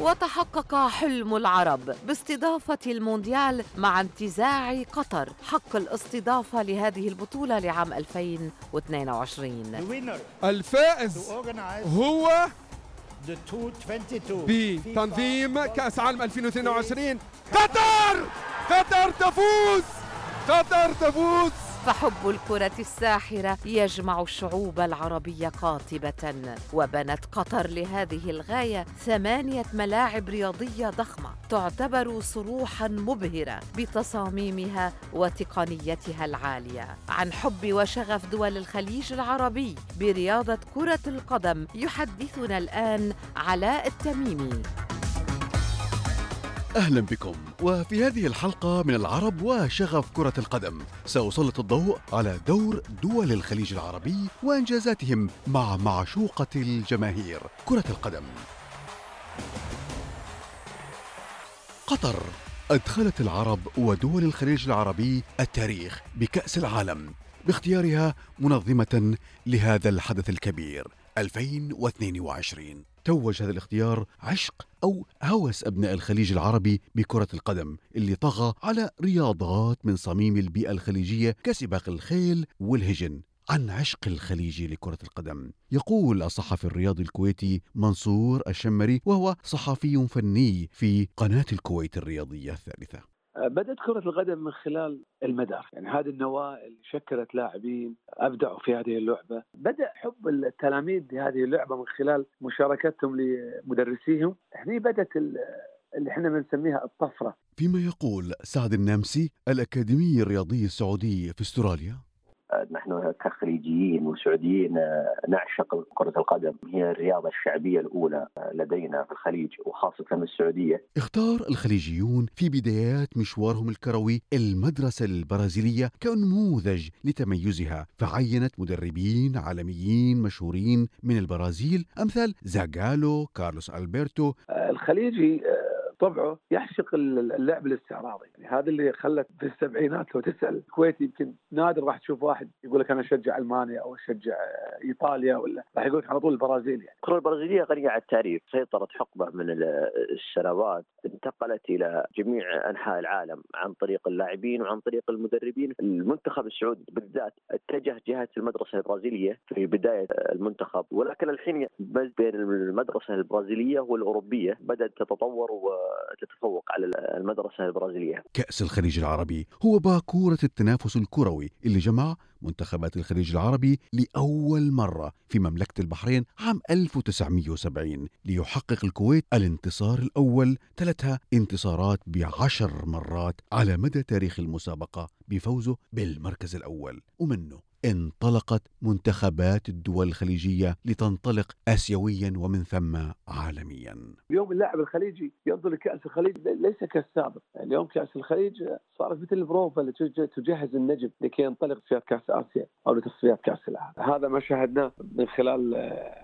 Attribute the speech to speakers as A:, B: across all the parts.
A: وتحقق حلم العرب باستضافة المونديال مع انتزاع قطر. حق الاستضافة لهذه البطولة لعام 2022
B: الفائز هو بتنظيم كأس عالم 2022 قطر! قطر تفوز! قطر تفوز!
A: فحب الكرة الساحرة يجمع الشعوب العربية قاطبة وبنت قطر لهذه الغاية ثمانية ملاعب رياضية ضخمة تعتبر صروحا مبهرة بتصاميمها وتقنيتها العالية. عن حب وشغف دول الخليج العربي برياضة كرة القدم يحدثنا الآن علاء التميمي.
C: أهلا بكم. وفي هذه الحلقة من العرب وشغف كرة القدم سأسلط الضوء على دور دول الخليج العربي وإنجازاتهم مع معشوقة الجماهير كرة القدم. قطر أدخلت العرب ودول الخليج العربي التاريخ بكأس العالم باختيارها منظمة لهذا الحدث الكبير 2022 توج هذا الاختيار عشق أو هوس أبناء الخليج العربي بكرة القدم اللي طغى على رياضات من صميم البيئة الخليجية كسباق الخيل والهجن عن عشق الخليجي لكرة القدم. يقول الصحفي الرياضي الكويتي منصور الشمري وهو صحفي فني في قناة الكويت الرياضية الثالثة.
D: بدأت كرة القدم من خلال المدار. يعني هذه النواة اللي شكلت لاعبين أبدعوا في هذه اللعبة. بدأ حب التلاميذ لهذه اللعبة من خلال مشاركتهم لمدرسيهم. هني بدأت اللي إحنا بنسميها الطفرة.
C: فيما يقول سعد النامسي الأكاديمي الرياضي السعودي في أستراليا.
E: نحن كخليجيين وسعوديين نعشق كرة القدم. هي الرياضة الشعبية الأولى لدينا في الخليج وخاصة السعودية.
C: اختار الخليجيون في بدايات مشوارهم الكروي المدرسة البرازيلية كنموذج لتميزها. فعينت مدربين عالميين مشهورين من البرازيل أمثال زاغالو كارلوس ألبرتو.
D: الخليجي طبعه يعشق اللعب الاستعراضي. يعني هذا اللي خلت في السبعينات لو تسأل الكويت يمكن نادر راح تشوف واحد يقول لك أنا أشجع ألمانيا أو أشجع إيطاليا ولا راح يقول لك على طول البرازيل يعني.
E: الكرة البرازيلية غنية عن التعريف سيطرت حقبة من السنوات انتقلت إلى جميع أنحاء العالم عن طريق اللاعبين وعن طريق المدربين. المنتخب السعودي بالذات اتجه جهة المدرسة البرازيلية في بداية المنتخب. ولكن الحين بين المدرسة البرازيلية والأوروبية بدأت تتطور و تتفوق على المدرسة البرازيلية.
C: كأس الخليج العربي هو باكورة التنافس الكروي اللي جمع منتخبات الخليج العربي لأول مرة في مملكة البحرين عام 1970 ليحقق الكويت الانتصار الأول تلتها انتصارات بعشر مرات على مدى تاريخ المسابقة. بفوزه بالمركز الأول ومنه انطلقت منتخبات الدول الخليجية لتنطلق آسيويا ومن ثم عالميا.
D: اليوم اللاعب الخليجي ينظر لكأس الخليج ليس كالسابق. اليوم كأس الخليج صارت مثل البروفا اللي تجهز النجم لكي ينطلق في كأس آسيا أو لتصفيات كأس العالم. هذا ما شاهدناه من خلال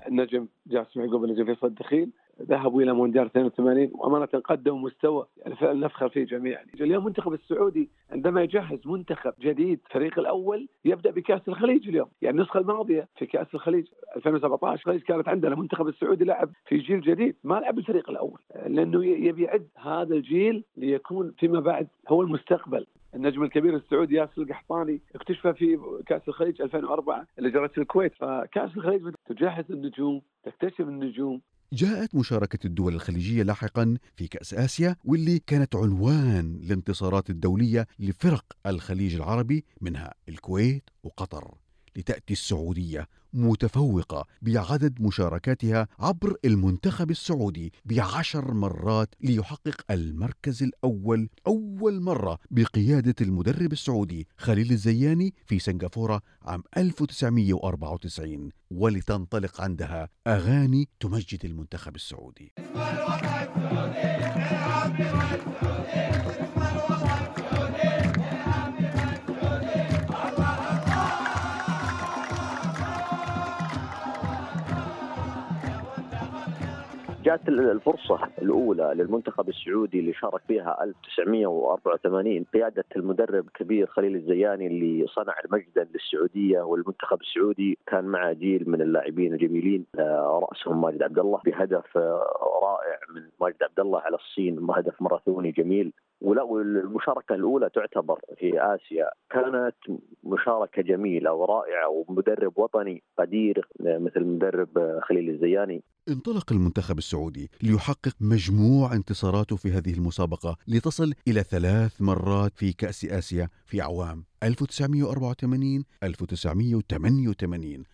D: النجم جاسم يعقوب النجم فيصل الدخيل. ذهبوا إلى مونديال 82 وأمانة قدموا مستوى يعني نفخر فيه جميعا. اليوم المنتخب السعودي عندما يجهز منتخب جديد الفريق الأول يبدأ بكأس الخليج اليوم، يعني النسخة الماضية في كأس الخليج 2017 الخليج كانت عندنا المنتخب السعودي لعب في جيل جديد ما لعب الفريق الأول. لأنه يبي يعد هذا الجيل ليكون فيما بعد هو المستقبل. النجم الكبير السعودي ياسر القحطاني اكتشف في كأس الخليج 2004 اللي جرت في الكويت. فكأس الخليج تجهز النجوم تكتشف النجوم
C: جاءت مشاركة الدول الخليجية لاحقا في كأس آسيا واللي كانت عنوان الانتصارات الدولية لفرق الخليج العربي منها الكويت وقطر. لتأتي السعودية متفوقة بعدد مشاركاتها عبر المنتخب السعودي بعشر مرات ليحقق المركز الأول أول مرة بقيادة المدرب السعودي خليل الزياني في سنغافورة عام 1994 ولتنطلق عندها أغاني تمجد المنتخب السعودي.
E: جات الفرصة الأولى للمنتخب السعودي اللي شارك فيها 1984 قيادة المدرب كبير خليل الزياني اللي صنع مجدا للسعودية والمنتخب السعودي كان مع جيل من اللاعبين الجميلين آه، رأسهم ماجد عبد الله بهدف آه، رائع من ماجد عبد الله على الصين هدف ماراثوني جميل. والمشاركة الأولى تعتبر في آسيا. كانت مشاركة جميلة ورائعة ومدرب وطني قدير مثل مدرب خليل الزياني.
C: انطلق المنتخب السعودي ليحقق مجموع انتصاراته في هذه المسابقة لتصل إلى ثلاث مرات في كأس آسيا في أعوام 1984 1988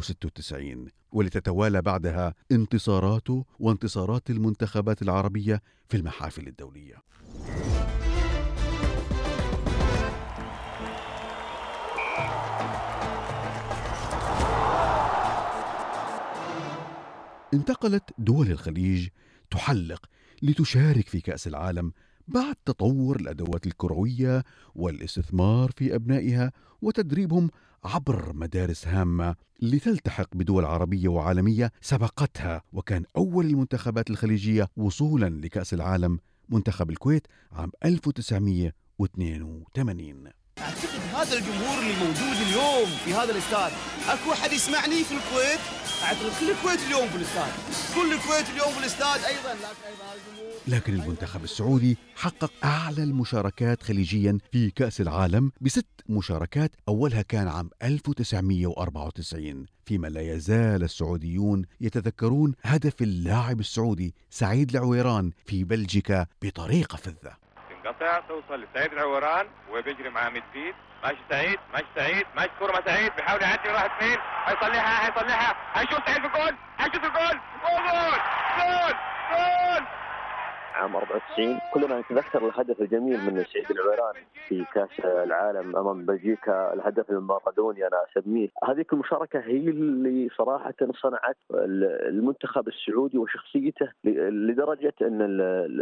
C: 1996 ولتتوالى بعدها انتصاراته وانتصارات المنتخبات العربية في المحافل الدولية. انتقلت دول الخليج تحلق لتشارك في كأس العالم بعد تطور الأدوات الكروية والاستثمار في أبنائها وتدريبهم عبر مدارس هامة لتلتحق بدول عربية وعالمية سبقتها وكان أول المنتخبات الخليجية وصولا لكأس العالم منتخب الكويت عام 1982
F: أعتقد هذا الجمهور اللي موجود اليوم في هذا الاستاد. أكو أحد يسمعني في الكويت؟ أعتقد كل الكويت اليوم في الاستاد. كل الكويت اليوم في الاستاد أيضا لكن الجمهور.
C: لكن المنتخب السعودي حقق أعلى المشاركات خليجيا في كأس العالم بست مشاركات أولها كان عام 1994 فيما لا يزال السعوديون يتذكرون هدف اللاعب السعودي سعيد العويران في بلجيكا بطريقة فذة.
G: تنقطع توصل لسعيد العويران وبيجري مع مدفيد ماشي سعيد ماشي سعيد ماشي كوره مع سعيد. بيحاول يعدي راح اثنين هيصلحها هيصلحها. هيشوف سعيد في الجول. هيشوف الجول جول جول جول.
E: عام 94 كلنا نتذكر الهدف الجميل من سعيد العويران في كأس العالم أمام بلجيكا الهدف المارادوني أنا أسميه. هذيك المشاركة هي اللي صراحة صنعت المنتخب السعودي وشخصيته لدرجة أن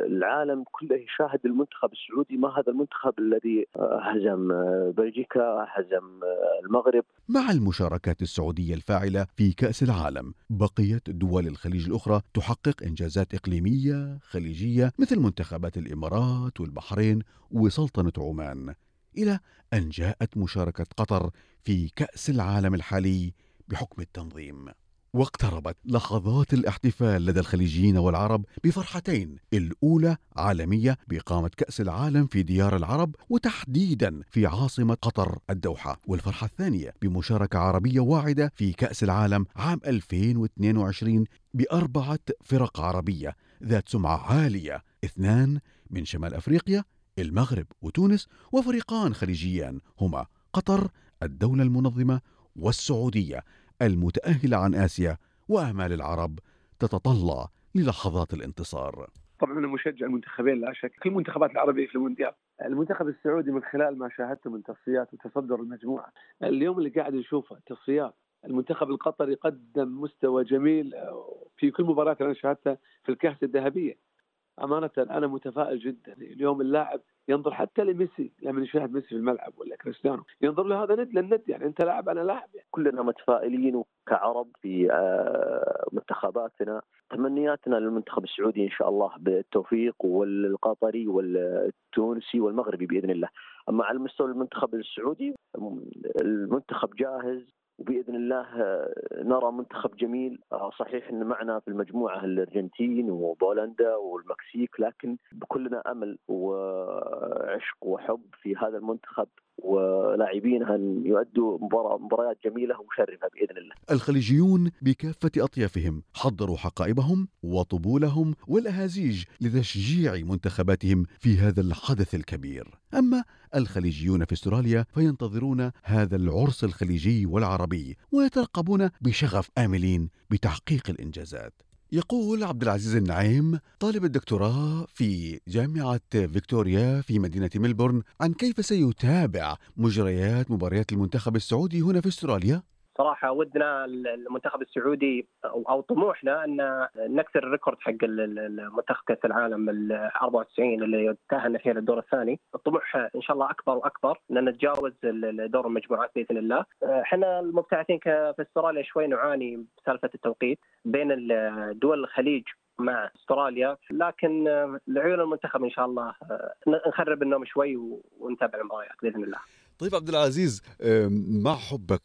E: العالم كله يشاهد المنتخب السعودي. ما هذا المنتخب الذي هزم بلجيكا هزم المغرب؟
C: مع المشاركات السعودية الفاعلة في كأس العالم بقيت دول الخليج الأخرى تحقق إنجازات إقليمية خليجية مثل منتخبات الإمارات والبحرين وسلطنة عمان إلى أن جاءت مشاركة قطر في كأس العالم الحالي بحكم التنظيم. واقتربت لحظات الاحتفال لدى الخليجيين والعرب بفرحتين الأولى عالمية بإقامة كأس العالم في ديار العرب وتحديدا في عاصمة قطر الدوحة والفرحة الثانية بمشاركة عربية واعدة في كأس العالم عام 2022 بأربعة فرق عربية ذات سمعة عالية. اثنان من شمال أفريقيا المغرب وتونس وفريقان خليجيان هما قطر الدولة المنظمة والسعودية المتأهلة عن آسيا وآمال العرب تتطلع للحظات الانتصار.
D: طبعا أنا مشجع المنتخبين لا شك. كل المنتخبات العربية في المونديال. المنتخب السعودي من خلال ما شاهدته من تصفيات وتصدر المجموعة. اليوم اللي قاعد نشوفه تصفيات. المنتخب القطري قدم مستوى جميل في كل مباراة أنا شاهدتها في الكأس الذهبية. أمانة أنا متفائل جدا. اليوم اللاعب ينظر حتى لميسي لما يشاهد ميسي في الملعب ولا كريستيانو ينظر له هذا ند للند يعني أنت لاعب أنا لاعب. يعني.
E: كلنا متفائلين كعرب في آه، منتخباتنا. تمنياتنا للمنتخب السعودي إن شاء الله بالتوفيق والقطري والتونسي والمغربي بإذن الله. أما على مستوى المنتخب السعودي المنتخب جاهز. وبإذن الله آه، نرى منتخب جميل. آه، صحيح إن معنا في المجموعة الأرجنتين وبولندا والمكسيك لكن بكلنا أمل وعشق وحب في هذا المنتخب. ولاعبينها ان يؤدوا مباريات جميلة ومشرفة بإذن الله.
C: الخليجيون بكافة أطيافهم حضروا حقائبهم وطبولهم والأهازيج لتشجيع منتخباتهم في هذا الحدث الكبير. أما الخليجيون في أستراليا فينتظرون هذا العرس الخليجي والعربي ويترقبون بشغف آملين بتحقيق الإنجازات. يقول عبد العزيز النعيم طالب الدكتوراه في جامعة فيكتوريا في مدينة ملبورن عن كيف سيتابع مجريات مباريات المنتخب السعودي هنا في أستراليا؟
H: صراحة ودنا المنتخب السعودي أو طموحنا أن نكسر الريكورد حق المنتخب كأس العالم ال 94 اللي تاهلنا فيها للدور الثاني، الطموح إن شاء الله أكبر وأكبر أن نتجاوز دور المجموعات بإذن الله. إحنا المبتعثين في أستراليا شوي نعاني بسالفة التوقيت بين دول الخليج مع أستراليا لكن لعيون المنتخب إن شاء الله نخرب النوم شوي ونتابع المباريات بإذن الله.
C: طيب عبد العزيز مع حبك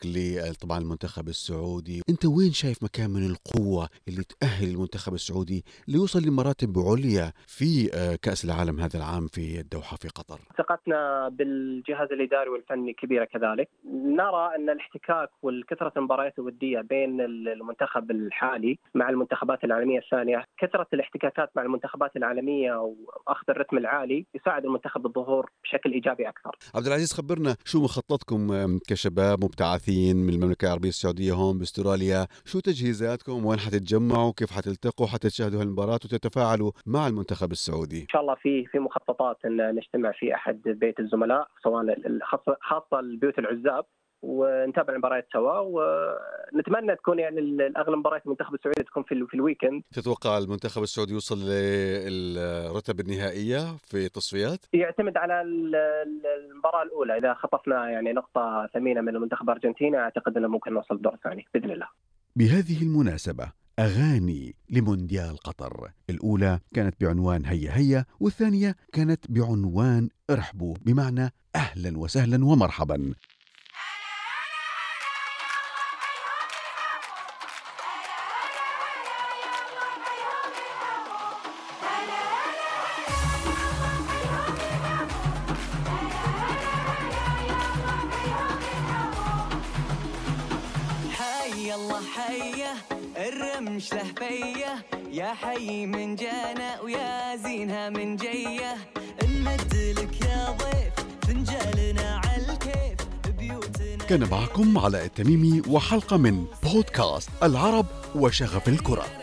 C: طبعا المنتخب السعودي؟ أنت وين شايف مكان من القوة اللي تأهل المنتخب السعودي ليوصل لمراتب عليا في كأس العالم هذا العام في الدوحة في قطر؟
H: ثقتنا بالجهاز الإداري والفني كبيرة كذلك. نرى أن الاحتكاك والكثرة المباريات الودية بين المنتخب الحالي مع المنتخبات العالمية الثانية كثرة الاحتكاكات مع المنتخبات العالمية وأخذ الرتم العالي يساعد المنتخب بالظهور بشكل إيجابي أكثر.
C: عبد العزيز خبرنا شو مخططكم كشباب مبتعثين من المملكة العربية السعودية هون باستراليا؟ شو تجهيزاتكم؟ وين حتتجمعوا؟ كيف حتلتقوا؟ حتى تشاهدوا هالمباراة وتتفاعلوا مع المنتخب السعودي؟
H: إن شاء الله في في مخططات إن نجتمع في أحد بيت الزملاء سواء خاصة البيوت العزاب. ونتابع المباريات سوا ونتمنى تكون يعني الأغلب مباريات المنتخب السعودي تكون في, في ال weekend
C: تتوقع المنتخب السعودي يوصل للرتب النهائية في التصفيات؟
H: يعتمد على المباراة الأولى إذا خطفنا يعني نقطة ثمينة من المنتخب الأرجنتيني أعتقد إنه ممكن نوصل الدور الثاني بإذن الله.
C: بهذه المناسبة أغاني لمونديال قطر الأولى كانت بعنوان هيا هيا والثانية كانت بعنوان ارحبوا بمعنى أهلا وسهلا ومرحبا
I: الرمش له فية. يا حي من جانا ويا زينها من جية. نمد لك يا ضيف فنجالنا على الكيف. بيوتنا
C: كان معكم علاء التميمي وحلقة من بودكاست العرب وشغف الكرة.